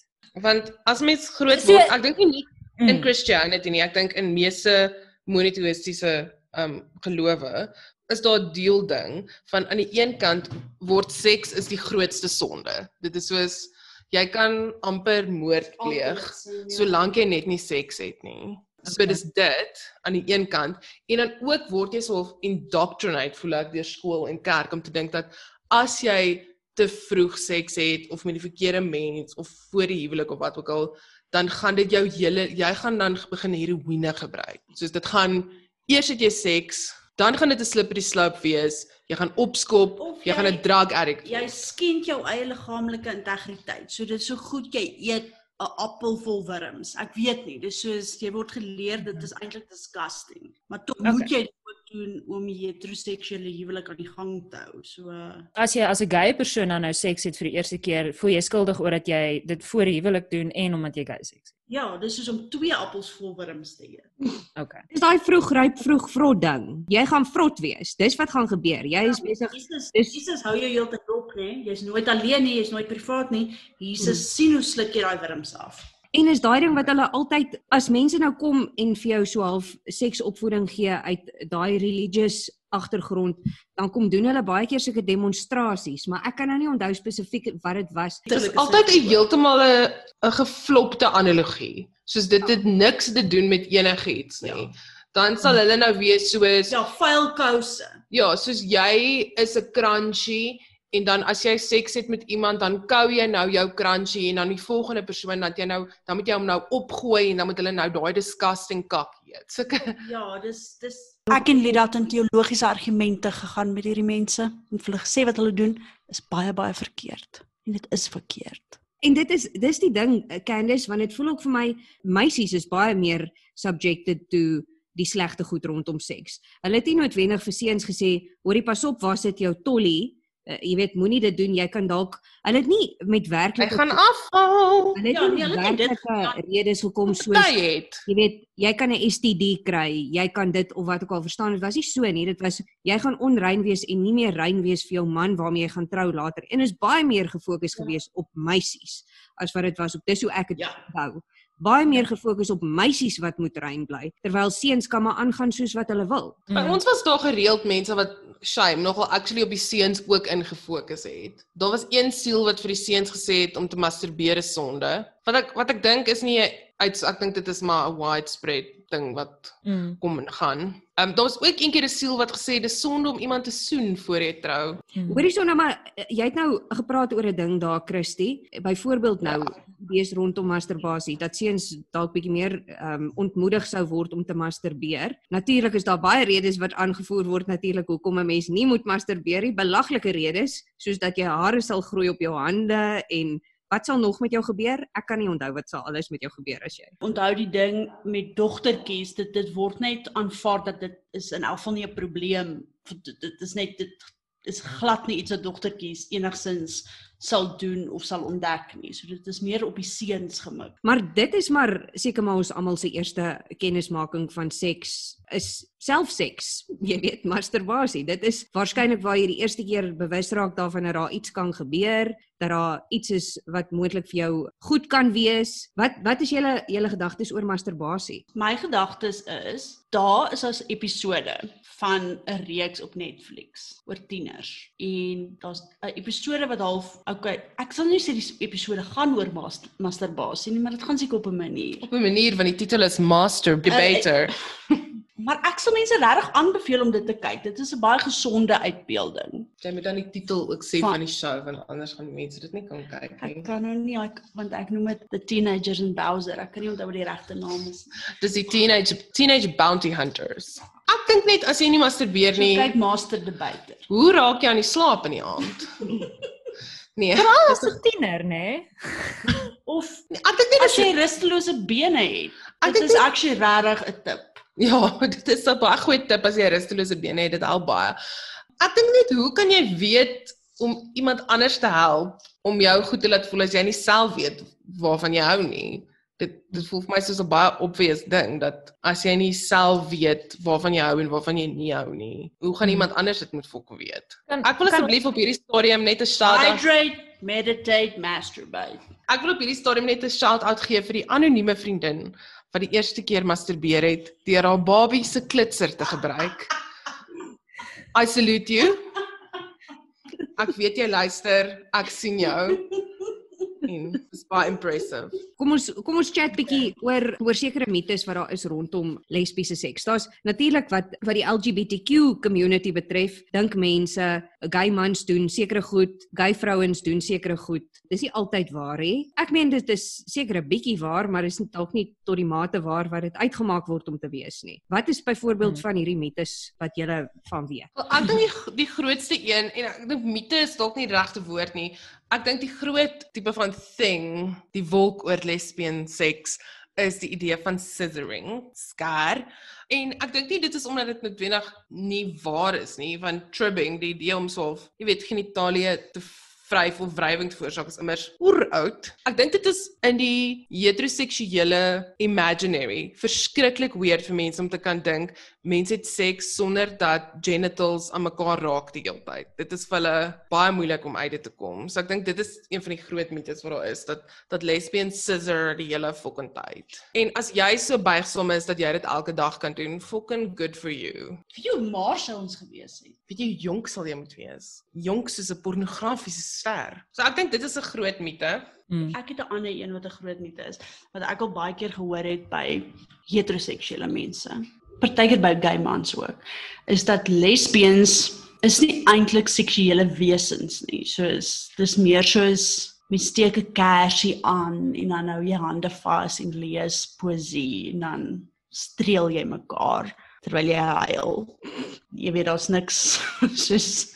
Want as mens groot word, ek dink nie net in Mm. Christianity nie, ek dink in meeste monoteïstiese um gelowe is daar 'n deel ding van aan die een kant word seks is die grootste sonde. Dit is soos jy kan amper moord pleeg solank jy net nie seks het nie. So dis dit aan die een kant en dan ook word jy so indoctrinate voel ek deur skool en kerk om te dink dat as jy te vroeg seks het of met die verkeerde mens of voor die huwelik of wat ook al, dan gaan dit jou hele jy gaan dan begin heroïne gebruik. Soos dit gaan eers het jy seks, dan gaan dit 'n slippery slope wees. Jy gaan opskop, Of jy gaan jy- 'n drug addict. Jy skend jou eie liggaamlike integriteit. So dit is so goed jy eet 'n appel vol wurms. Ek weet nie, dis soos jy word geleer dit is eintlik disgusting. Maar tog Okay. moet jy dit ook doen om heteroseksuele huwelik aan die gang te hou. So uh, As jy as 'n gay persoon dan nou seks het vir die eerste keer, voel jy skuldig oor dat jy dit voor die huwelik doen en omdat jy gay seks het. ja, dis soos om twee appels vol wurms te eet. Okay. Dis daai vroeg ryp vroeg vrot ding. Jy gaan vrot wees. Dis wat gaan gebeur. Jy is besig Jesus, dis- Jesus hou jou heeltyd op, nê? Jy's nooit alleen nie, jy's nooit privaat nie. Jesus Hmm. sien hoe sluk jy daai wurms af. En is daai ding wat hulle altyd as mense nou kom en vir jou so half seksopvoeding gee uit daai religious agtergrond, dan kom doen hulle baie keer sulke demonstrasies, maar ek kan nou nie onthou spesifiek wat dit was. Dit is altyd 'n heeltemal 'n 'n geflopte analogie. Soos dit het niks te doen met enigiets nie. Ja. Dan sal hulle nou wees soos Ja, vuil kouse. Ja, soos jy is 'n crunchy en dan as jy seks het met iemand dan kou jy nou jou crunchy en dan die volgende persoon dat jy nou dan moet jy hom nou opgooi en dan moet hulle nou daai disgusting kak eet. Sulke Ja, dis dis Ek en Lida het in teologiese argumente gegaan met hierdie mense en hulle gesê wat hulle doen is baie baie verkeerd. En dit is verkeerd. En dit is dis die ding eh, Candice want dit voel ook vir my meisies is baie meer subjected to die slegte goed rondom seks. Hulle het nie noodwendig vir seuns gesê, "Hoorie, pas op, waar sit jou tollie?" Uh, jy weet, moenie dit doen. Jy kan dalk hulle het nie met hy werklike gaan afval. hulle het Ja, nie nee, hulle het dit werklike redes Party het. jy weet, jy kan 'n STD kry, jy kan dit of wat ook al verstaan. Dit was nie so nie. Dit was jy gaan onrein wees en nie meer rein wees vir jou man waarmee jy gaan trou later. En is baie meer gefokus Ja. gewees op meisies as wat dit was op dis hoe ek dit Ja. onthou. Baie meer gefokus op meisies wat moet rein bly terwyl seuns kan maar aangaan soos wat hulle wil. By Mm. ons was daar gereeld mense wat shame nogal actually op die seuns ook ingefokus het. Daar was een siel wat vir die seuns gesê het om te masturbeer is sonde. Wat ek wat ek dink is nie uit ek dink dit is maar 'n widespread ding wat Mm. kom en gaan. Ehm um, daar was ook een keer 'n siel wat gesê dis sonde om iemand te soen voor jy trou. Mm. Hoorie so nou maar eh, jy het nou gepraat oor 'n ding daar Christy. Byvoorbeeld nou Ja. Wees rondom masturbasie dat seuns dalk bietjie meer ehm um, ontmoedig sou word om te masturbeer. Natuurlik is daar baie redes wat aangevoer word natuurlik hoekom 'n mens nie moet masturbeer nie. Belaglike redes soos dat jy hare sal groei op jou hande en wat sal nog met jou gebeur? Ek kan nie onthou wat sal alles met jou gebeur as jy. Onthou die ding met dogtertjies, dit dit word net aanvaar dat dit is in elk geval nie 'n probleem. Dit, dit is net dit is glad nie iets wat dogtertjies enigsins sal doen of sal ontdek nie. So dit is meer op die seuns gemik. Maar dit is maar seker maar ons almal se eerste kennismaking van seks is selfseks. Jy weet, masturbasie. Dit is waarskynlik waar jy die eerste keer bewus raak daarvan dat daar iets kan gebeur, dat daar iets is wat moontlik vir jou goed kan wees. Wat wat is julle julle gedagtes oor masturbasie? My gedagtes is daar is as episode van 'n reeks op Netflix oor tieners en daar's 'n episode wat half okay, ek sal nie sê die episode gaan oor mas- masturbasie nie, maar dit gaan seker op 'n manier. Op 'n manier want die titel is Master Debater. Maar ek sal mense regtig aanbeveel om dit te kyk. Dit is 'n baie gesonde uitbeelding. Jy moet dan die titel ook sê Van- van die show want anders gaan mense dit nie kan kyk Ek nie. kan nou nie ek, want ek noem dit The Teenagers in Bowser. Ek kan nie onthou wat die regte naam is. Dis die teenage teenage bounty hunters. Ek dink net as jy nie masturbeer nie, kyk Master Debater. hoe raak jy aan die slaap in die aand? Nee. Dis 'n tiener, nê? Of Ek dink net as as jy rustelose bene het. Ek Dit is nie- actually regtig 'n tip. Ja, dit is 'n baie goeie tip as jy rustelose bene het, dit help baie. Ek dink net hoe kan jy weet om iemand anders te help om jou goed te laat voel as jy nie self weet waarvan jy hou nie? Dit dit voel vir my soos 'n baie obvious ding dat as jy nie self weet waarvan jy hou en waarvan jy nie hou nie, hoe gaan iemand anders dit moet fok weet? Kan- Ek wil asseblief op hierdie stadium net 'n shout-out Hydrate, meditate, masturbate. Ek wil op hierdie stadium net 'n shout-out gee vir die anonieme vriendin wat die eerste keer masturbeer het deur haar babie se klitser te gebruik. I salute you. Ek weet jy luister, ek sien jou. En dis baie impressive. Kom ons kom ons chat bietjie oor oor sekere mites wat daar is rondom lesbiese seks. Daar's natuurlik wat wat die LGBTQ community betref, dink mense gay mans doen sekere goed, gay vrouens doen sekere goed. Dis nie altyd waar nie. Ek meen dit is seker 'n bietjie waar, maar dis dalk nie tot die mate waar wat dit uitgemaak word om te wees nie. Wat is byvoorbeeld Hmm. van hierdie mites wat jy van weet? Wel, ek dink die die grootste een en ek dink mite is dalk nie die regte woord nie. Ek dink die groot tipe van thing, die wolk oor lesbian seks is die idee van scissoring, skar. En ek dink nie dit is omdat dit noodwendig nie waar is nie, want tribbing, die idee om so, jy weet, genitalie te vryf of wrywing te veroorsaak is immers oeroud. Ek dink dit is in die heteroseksuele imaginary verskriklik weird vir mense om te kan dink mense het seks sonder dat genitals aan mekaar raak die hele tyd. Dit is vir hulle baie moeilik om uit dit te kom. So ek dink dit is een van die groot mites wat daar is dat dat lesbians scissor die hele fucking tyd. En as jy so buigsaam is dat jy dit elke dag kan doen, fucking good for you. Wie jou maar sou ons gewees het. Weet jy hoe jonk sal jy moet wees? Jonk soos 'n pornografiese ster. So ek dink dit is 'n groot mite. Mm. Ek het 'n ander een wat 'n groot mite is wat ek al baie keer gehoor het by heteroseksuele mense. Partykeer by gay mans ook. Is dat lesbians is nie eintlik seksuele wesens nie. So is dis meer soos mens steek 'n kersie aan en dan hou jy hande vas en lees poesie en dan streel jy mekaar terwyl jy huil. Jy weet daar's niks soos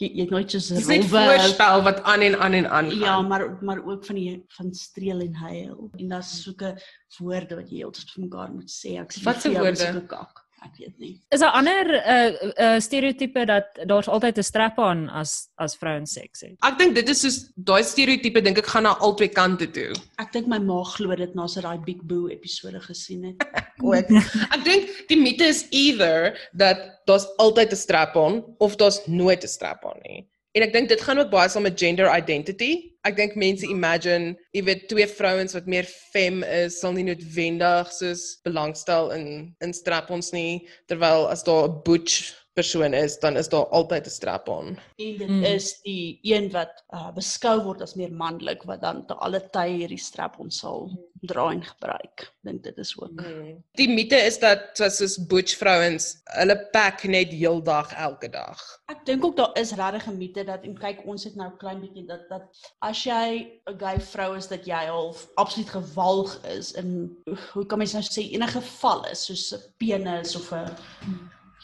jy jy het nooit soos Dis net rowwe voorstel wat aan en aan en aan Ja, gaan. maar maar ook van die van streel en huil. En daar's sulke woorde wat jy heeltyd vir mekaar moet sê. Ek sê Wat se woorde? sulke kak. Ek weet nie. Is daar ander uh, uh stereotipe dat daar's altyd 'n strap-on as as vrouens seks het? Ek dink dit is soos daai stereotipe dink ek gaan na albei kante toe. Ek dink my ma glo dit na sy daai Big Boo episode gesien het. Ook. ek dink die mite is either dat daar's altyd 'n strap-on of daar's nooit 'n strap-on nie. En ek dink dit gaan ook baie saam met gender identity. Ek dink mense imagine, jy weet, twee vrouens wat meer fem is, sal nie noodwendig soos belangstel in in strap-ons nie, terwyl as daar 'n butch persoon is, dan is daar altyd 'n strap-on. En dit Mm. is die een wat uh, beskou word as meer manlik wat dan te alle tye hierdie strap ons sal dra en gebruik. Dink dit is ook. Mm. Die mite is dat soos butch vrouens, hulle pack net heeldag elke dag. Ek dink ook daar is regtig 'n mite dat en kyk ons het nou klein bietjie dat dat as jy 'n gay vrou is dat jy al absoluut gewalg is in hoe kan mens nou sê enige geval is soos 'n penis of 'n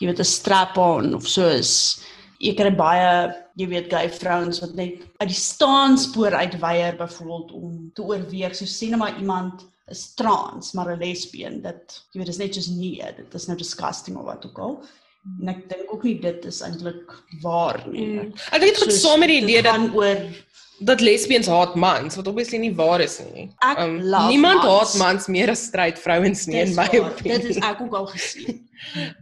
jy weet 'n strap-on of soos jy kry baie jy weet gay vrouens wat net uit die staanspoor uitweier byvoorbeeld om te oorweeg. So sien maar iemand is trans maar 'n lesbien dat jy weet dis net soos nee dit is nou disgusting of wat ook al. En ek dink ook nie dit is eintlik waar nie. Mm. Ek dink dit gaan saam met die idee dat gaan oor dat lesbians haat mans wat obviously nie waar is nie. Ek love niemand mans. haat mans meer as straight vrouens nie in my waar, opinie. dit is ek ook al gesien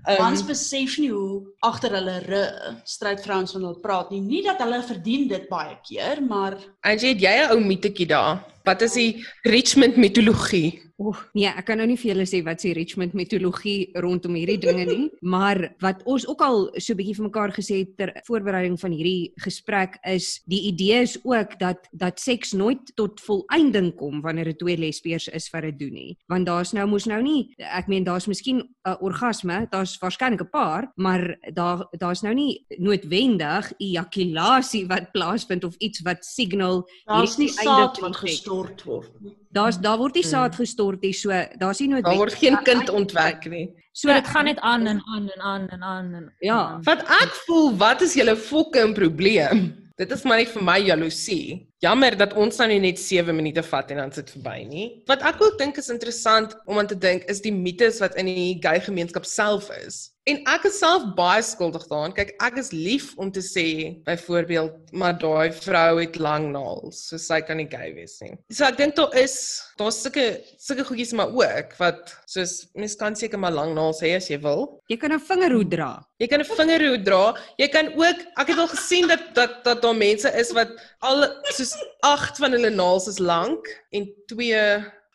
Ehm, Mans besef nie hoe agter hulle stryd vrouens van hulle praat nie. Nie dat hulle verdien dit baie keer, maar Angie, het jy 'n ou mitetjie daar? Wat is die Richmond mitologie? Oeg, nee, ek kan nou nie vir julle sê wat se Richmond mitologie rondom hierdie dinge nie, maar wat ons ook al so 'n bietjie vir mekaar gesê het ter voorbereiding van hierdie gesprek is die idee is ook dat dat seks nooit tot volëinding kom wanneer dit twee lesbiers is wat dit doen nie. Want daar's nou mos nou nie, ek meen daar's miskien 'n orgasme, daar's waarskynlik 'n paar, maar daar daar's nou nie noodwendig ejakulasie wat plaasvind of iets wat signal hierdie einde wat gestort word nie. Daar's daar word nie Mm. saad gestort nie, so daar's nie noodwendig Daar word geen kind ontwek nie. So dit gaan net aan en aan en aan en aan en Ja. aan. Wat ek voel, wat is julle fucking probleem? Dit is maar net vir my jaloesie. Jammer dat ons nou net 7 minute vat en dan sit verby nie. Wat ek ook dink is interessant om aan te dink is die mites wat in die gay gemeenskap self is. En ek is self baie skuldig daaraan. Kyk, ek is lief om te sê byvoorbeeld, maar daai vrou het lang naels, so sy kan nie gay wees nie. So ek dink daar is daar's sulke sulke goedjies maar ook wat soos mens kan seker maar lang naels hê as jy wil. Jy kan 'n vingerhoed dra. Jy kan 'n vingerhoed dra. Jy kan ook ek het al gesien dat dat dat daar mense is wat al soos 8 van hulle naels is lank en 2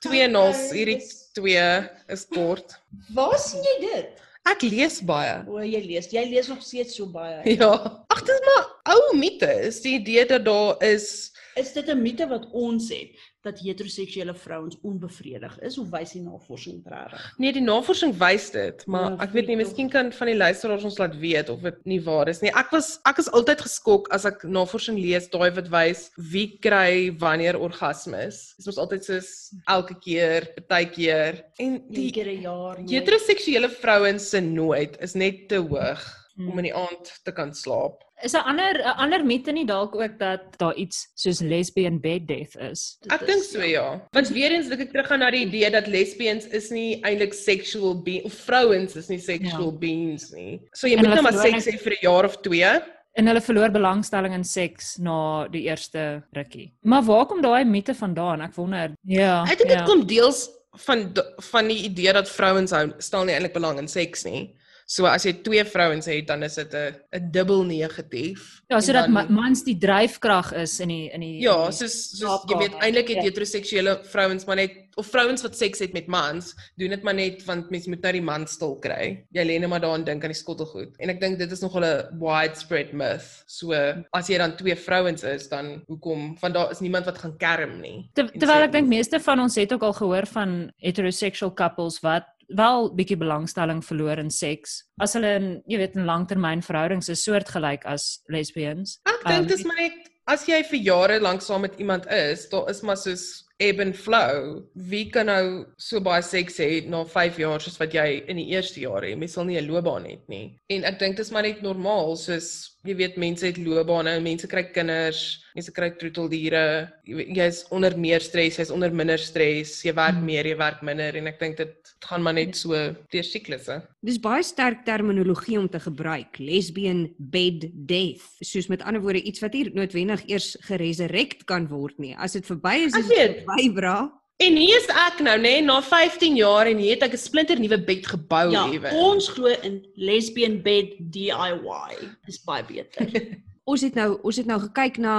twee naels hierdie twee is kort. Waar sien jy dit? Ek lees baie. O, jy lees. Jy lees nog steeds so baie. Ja. Ag, dit is maar ou mite. Is die idee dat daar is Is dit 'n mite wat ons het dat heteroseksuele vrouens onbevredig is of wys die navorsing regtig? Nee, die navorsing wys dit, maar Ja, ek weet nie, miskien kan van die luisteraars ons laat weet of dit nie waar is nie. Ek was ek is altyd geskok as ek navorsing lees daai wat wys wie kry wanneer orgasmes. Dit is altyd soos elke keer, partykeer. En Die keer 'n jaar. nee. heteroseksuele vrouens se nood is net te hoog Hmm. om in die aand te kan slaap. Is 'n ander 'n ander mite nie dalk ook dat daar iets soos lesbian bed death is? Dit Ek dink so ja. Want weer eens dink ek terug aan na die idee dat lesbians is nie eintlik sexual beings of vrouens is nie sexual Ja. beings nie. So jy En moet nou maar seks hê vir 'n jaar of 2. En hulle verloor belangstelling in seks na die eerste rukkie. Maar waar kom daai mite vandaan? Ek wonder. Ja. Ek dink ja. dit kom deels van van die idee dat vrouens hou stel nie eintlik belang in seks nie. So as jy twee vrouens het, dan is dit 'n 'n dubbel negatief. Ja, sodat dan- mans die dryfkrag is in die in die Ja, in die- soos soos jy weet eintlik het Ja. heteroseksuele vrouens maar net of vrouens wat seks het met mans, doen dit maar net want mense moet nou die man stil kry. Jy lê net maar daar en dink aan die skottelgoed. En ek dink dit is nogal 'n widespread myth. So as jy dan twee vrouens is, dan hoekom van daar is niemand wat gaan kerm nie. Ter, terwyl ek dink meeste van ons het ook al gehoor van heterosexual couples wat wel bietjie belangstelling verloor in seks as hulle in jy weet in langtermynverhoudings is soortgelyk as lesbians. Ek dink Um, dis maar net as jy vir jare lank saam met iemand is, daar is maar soos ebb and flow. Wie kan nou so baie seks hê na 5 jaar soos wat jy in die eerste jaar het? Mens sal nie 'n loopbaan hê nie. En ek dink dis maar net normaal, soos jy weet mense het loopbane, mense kry kinders, mense kry troeteldiere. Jy weet, Jy's onder meer stres, jy's onder minder stres, jy werk Hmm. meer, jy werk minder en ek dink dit gaan maar net so deur siklusse. Dis baie sterk terminologie om te gebruik. Lesbian bed death. Soos met ander woorde iets wat nie noodwendig eers geresurrect kan word nie. As dit verby is, is dit verby, bra. En hier is ek nou, nê, na 15 jaar en hier het ek 'n splinter nuwe bed gebou Ja, ewe. ons glo in lesbian bed DIY. Dis baie beter. Ons het nou ons het nou gekyk na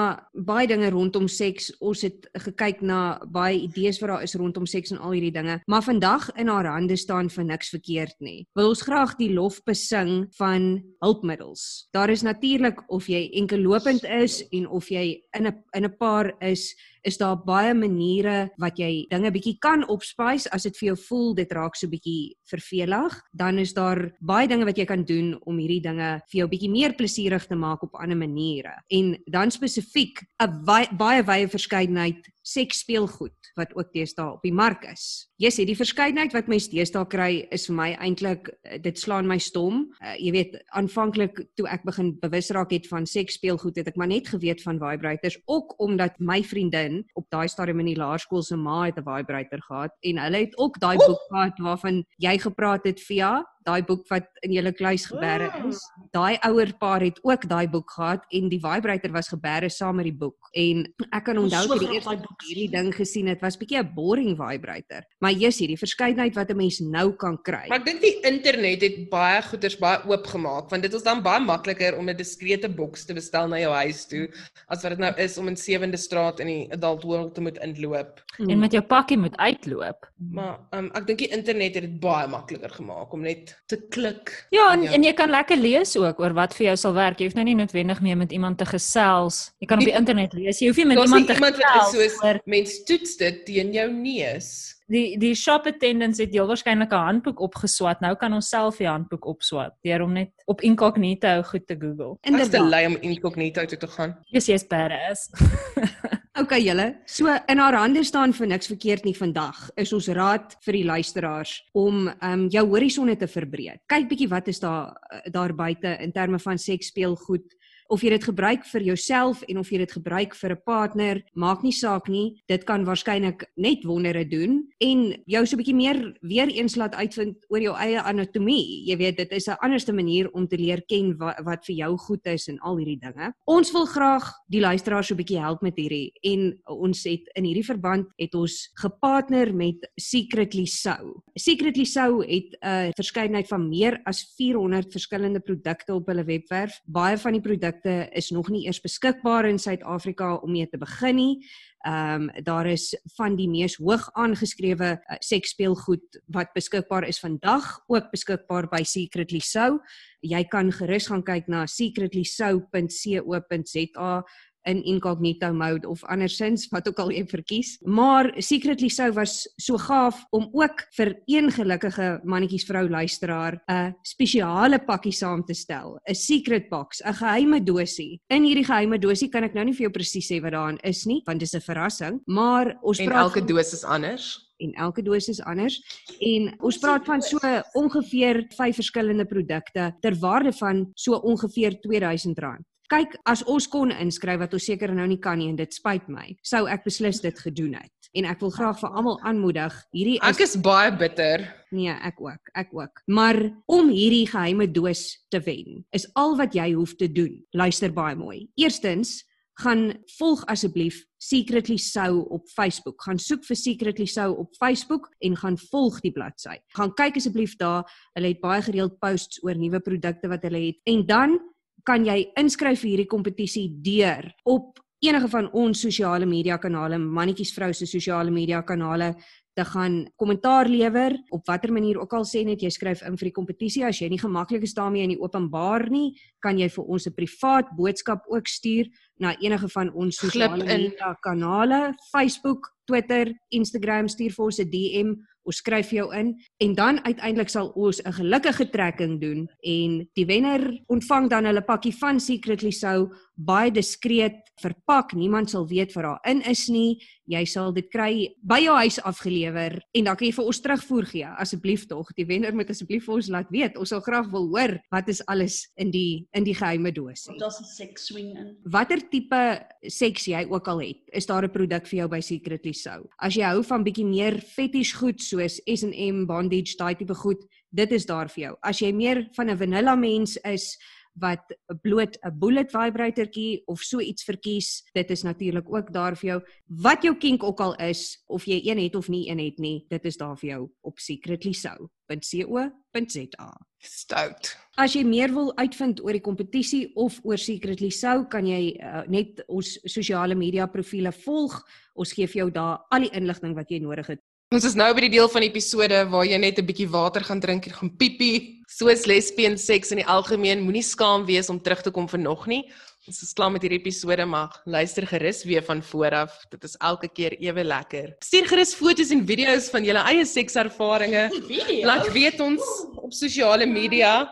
baie dinge rondom seks. Ons het gekyk na baie idees wat daar is rondom seks en al hierdie dinge. Maar vandag in haar hande staan vir niks verkeerd nie. Wil ons graag die lof besing van hulpmiddels. Daar is natuurlik of jy enkel lopend is en of jy in 'n in 'n paar is, is daar baie maniere wat jy dinge bietjie kan opspice as dit vir jou voel dit raak so bietjie vervelig, dan is daar baie dinge wat jy kan doen om hierdie dinge vir jou bietjie meer plesierig te maak op ander maniere. En dan spesifiek 'n baie, baie wye verskeidenheid seksspeelgoed wat ook deesdae op die mark is. Yes, die verskeidenheid wat mens deesdae kry is vir my eintlik eh, dit slaan my stom. Uh, jy weet, aanvanklik toe ek begin bewus raak het van seksspeelgoed, het ek maar net geweet van vibrators ook omdat my vriendin op daai stadium in die laerskool se ma het 'n vibrator gehad en hulle het ook daai boek gehad waarvan jy gepraat het via daai boek wat in julle kluis geberre is. Daai ouer paar het ook daai boek gehad en die vibrator was geberre saam met die boek. En ek kan onthou toe die eerste keer boek hierdie ding gesien het, was bietjie 'n boring vibrator. Maar jy's hierdie verskeidenheid wat 'n mens nou kan kry. Maar ek dink die internet het baie goeders baie oop gemaak want dit is dan baie makliker om 'n diskrete boks te bestel na jou huis toe as wat dit nou is om in 7de straat in die adult world te moet inloop. en met jou pakkie moet uitloop. Maar um, ek dink die internet het dit baie makliker gemaak om net te klik. Ja, en, Ja. en jy kan lekker lees ook oor wat vir jou sal werk. Jy hoef nou nie noodwendig meer met iemand te gesels. Jy kan op die internet lees. Jy hoef nie met iemand nie te iemand wat gesels is soos oor mens toets dit teen jou neus. Die die shop attendants het heel waarskynlik 'n handboek opgeswat. Nou kan ons self die handboek opswat deur om net op incognito goed te Google. Ek is te Inderdaad. lui om incognito toe te gaan. Yes, jy's badass. Okay julle, so in haar hande staan vir niks verkeerd nie vandag. Is ons raad vir die luisteraars om um jou horisonne te verbreek. Kyk bietjie wat is daar eh, daar buite in terme van seks speelgoed of jy dit gebruik vir jouself en of jy dit gebruik vir 'n partner, maak nie saak nie. Dit kan waarskynlik net wondere doen en jou so 'n bietjie meer weer eens laat uitvind oor jou eie anatomie. Jy weet, dit is 'n anderste manier om te leer ken wat, wat vir jou goed is en al hierdie dinge. Ons wil graag die luisteraars so 'n bietjie help met hierdie en ons het in hierdie verband het ons gepartner met Secretly Sou. Secretly Sou het 'n verskeidenheid van meer as 400 verskillende produkte op hulle webwerf. Baie van die produkte produkte is nog nie eers beskikbaar in Suid-Afrika om mee te begin nie. Ehm um, daar is van die mees hoog aangeskrewe uh, seksspeelgoed wat beskikbaar is vandag ook beskikbaar by Secretly So. Jy kan gerus gaan kyk na secretlyso.co.za in incognito mode of andersins wat ook al jy verkies. Maar Secretly So was so gaaf om ook vir een gelukkige mannetjies vrou luisteraar 'n spesiale pakkie saam te stel, 'n secret box, 'n geheime dosie. In hierdie geheime dosie kan ek nou nie vir jou presies sê wat daarin is nie, want dit is 'n verrassing, maar ons En praat elke van- dosis anders. en elke dosis is anders en ons praat van so ongeveer vyf verskillende produkte ter waarde van so ongeveer R2000. Kyk, as ons kon inskryf wat ons seker nou nie kan nie en dit spyt my, sou ek beslis dit gedoen het. En ek wil graag vir almal aanmoedig, hierdie Ek is baie bitter. nee, ek ook, ek ook. Maar om hierdie geheime doos te wen, is al wat jy hoef te doen. Luister baie mooi. Eerstens, gaan volg asseblief Secretly Sou op Facebook. Gaan soek vir Secretly Sou op Facebook en gaan volg die bladsy. Gaan kyk asseblief daar. Hulle het baie gereeld posts oor nuwe produkte wat hulle het. En dan kan jy inskryf vir hierdie kompetisie deur op enige van ons sosiale media kanale, mannetjies vrou se sosiale media kanale te gaan kommentaar lewer op watter manier ook al sê net jy skryf in vir die kompetisie. As jy nie gemaklik is daarmee in die openbaar nie kan jy vir ons 'n privaat boodskap ook stuur na enige van ons sosiale media kanale. Facebook, Twitter, Instagram stuur vir ons 'n DM ons skryf jou in en dan uiteindelik sal ons 'n gelukkige trekking doen en die wenner ontvang dan hulle pakkie van Secretly Sou baie diskreet verpak. Niemand sal weet wat daarin is nie. Jy sal dit kry by jou huis afgelewer en dan kan jy vir ons terugvoer gee. Asseblief tog, die wenner moet asseblief vir ons laat weet. Ons sal graag wil hoor wat is alles in die in die geheime dosie. Daar's 'n sex swing in. Watter tipe seks jy ook al het, is daar 'n produk vir jou by Secretly Sou. As jy hou van bietjie meer fetish goed soos S&M, bondage, daai tipe goed, dit is daar vir jou. As jy meer van 'n vanilla mens is wat bloot 'n bullet vibratortjie of so iets verkies, dit is natuurlik ook daar vir jou. Wat jou kink ook al is, of jy een het of nie een het nie, dit is daar vir jou op secretlysou.co.za. Stout. As jy meer wil uitvind oor die kompetisie of oor Secretly Sou, kan jy uh, net ons sosiale media profile volg. Ons gee vir jou daar al die inligting wat jy nodig het. Ons is nou by die deel van die episode waar jy net 'n bietjie water gaan drink en gaan piepie. Soos lesbien seks in die algemeen, moenie skaam wees om terug te kom vir nog nie. Ons is klaar met hierdie episode, maar luister gerus weer van voor af. Dit is elke keer ewe lekker. Stuur gerus foto's en video's van julle eie sekservarings. Laat weet ons op sosiale media.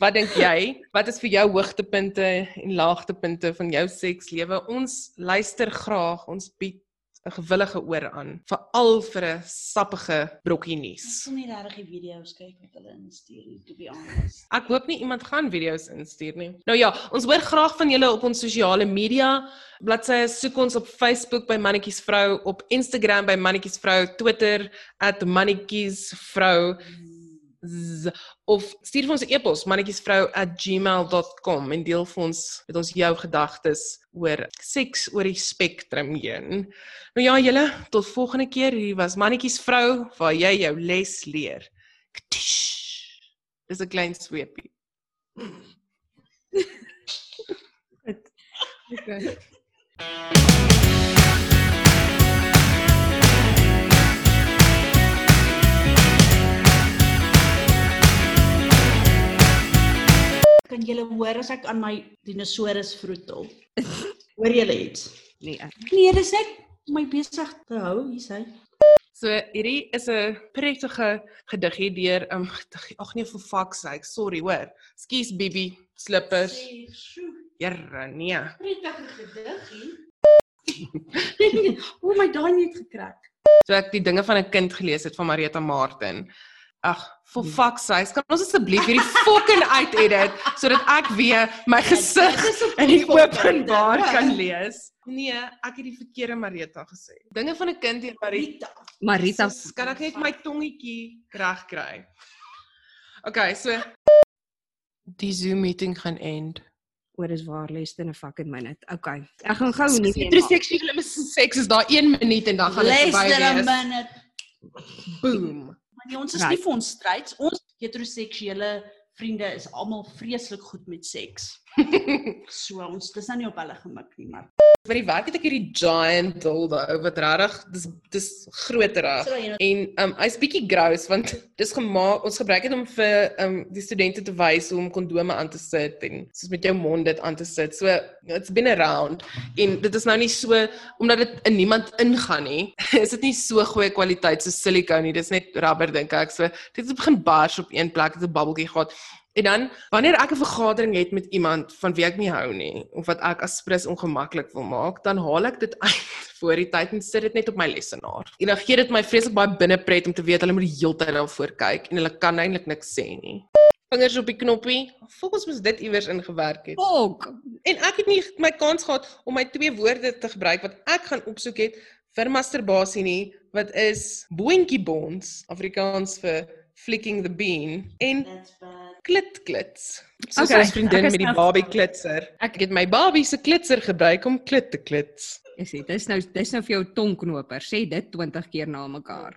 Wat dink jy? Wat is vir jou hoogtepunte en laagtepunte van jou sekslewe? Ons luister graag. Ons bied 'n gewillige oor aan, veral vir 'n sappige brokkie Ek nuus. sal nie regtig die video's kyk wat hulle instuur nie, to be honest. Ek hoop nie iemand gaan video's instuur nie. Nou ja, ons hoor graag van julle op ons sosiale media bladsye. Soek ons op Facebook by Mannetjies Vrou, op Instagram by Mannetjies Vrou, Twitter @mannetjiesvrou z, of stuur vir ons 'n e-pos mannetjiesvrou@gmail.com en deel vir ons met ons jou gedagtes oor seks oor die spektrum heen. Nou ja, julle, tot volgende keer. Hier was Mannetjies Vrou waar jy jou les leer. Ktish. Dis 'n klein sweepie. Okay. Kan julle hoor as ek aan my dinosaurus vroetel? Hoor julle iets? Nee. ek- Nee, dis om my besig te hou, hier sê. So hierdie is 'n prettige gediggie deur um gediggie. Ag nee, vir fuck sake. Sorry, hoor. Skus Bibi, slippers. Here, nee. prettige gediggie. o my daai net gekrak. So ek die dinge van 'n kind gelees het van Marita Martin. Ag, for fuck sake, kan ons asseblief hierdie fucking uit-edit sodat ek weer my gesig in die openbaar kan lees? Nee, ek het die verkeerde Marita gesê. Dinge van 'n kind deur Marita. Rita. Marita, Jesus, kan ek net my tongetjie reg kry? Okay, so die Zoom meeting gaan end. oor is waar less than 'n fucking minute. Okay. Ek gaan gou nie meer. Heteroseksuele seks is daar 1 minuut en dan gaan dit Less verby than a wees. minute. Boom. Maar nee, ons is Right. nie vir ons stryds. Ons heteroseksuele vriende is almal vreeslik goed met seks. So ons dis nou nie op hulle gemik nie, maar By die werk het ek hierdie giant dildo wat regtig dis dis groter as. So, jy know- En um hy's bietjie gross want dis gemaak ons gebruik dit om vir um die studente te wys hoe om kondome aan te sit en soos met jou mond dit aan te sit. So it's been around en dit is nou nie so omdat dit in niemand ingaan nie. Is dit nie so goeie kwaliteit so silikone nie. Dis net rubber dink ek. So dit het begin bars op een plek, dit 'n bubbeltjie gehad. En dan wanneer ek 'n vergadering het met iemand van wie ek nie hou nie of wat ek as sprus ongemaklik wil maak, dan haal ek dit uit voor die tyd en sit dit net op my lesenaar. En dan gee dit my vreeslik baie binnepret om te weet hulle moet die hele tyd daarvoor kyk en hulle kan eintlik niks sê nie. Vingers op die knoppie. Volgens moet dit iewers ingewerk het. Fok. En ek het nie my kans gehad om my twee woorde te gebruik wat ek gaan opsoek het vir masturbasie nie, wat is boentjie bonds, Afrikaans vir flicking the bean en that's. Klitklits. Soos Okay, ons vriendin ek is met die nou- Barbie klitser. Ek het my Barbie se klitser gebruik om klit te klits. Is dit? Dis nou dis nou vir jou tongknoper. Sê dit 20 keer na mekaar.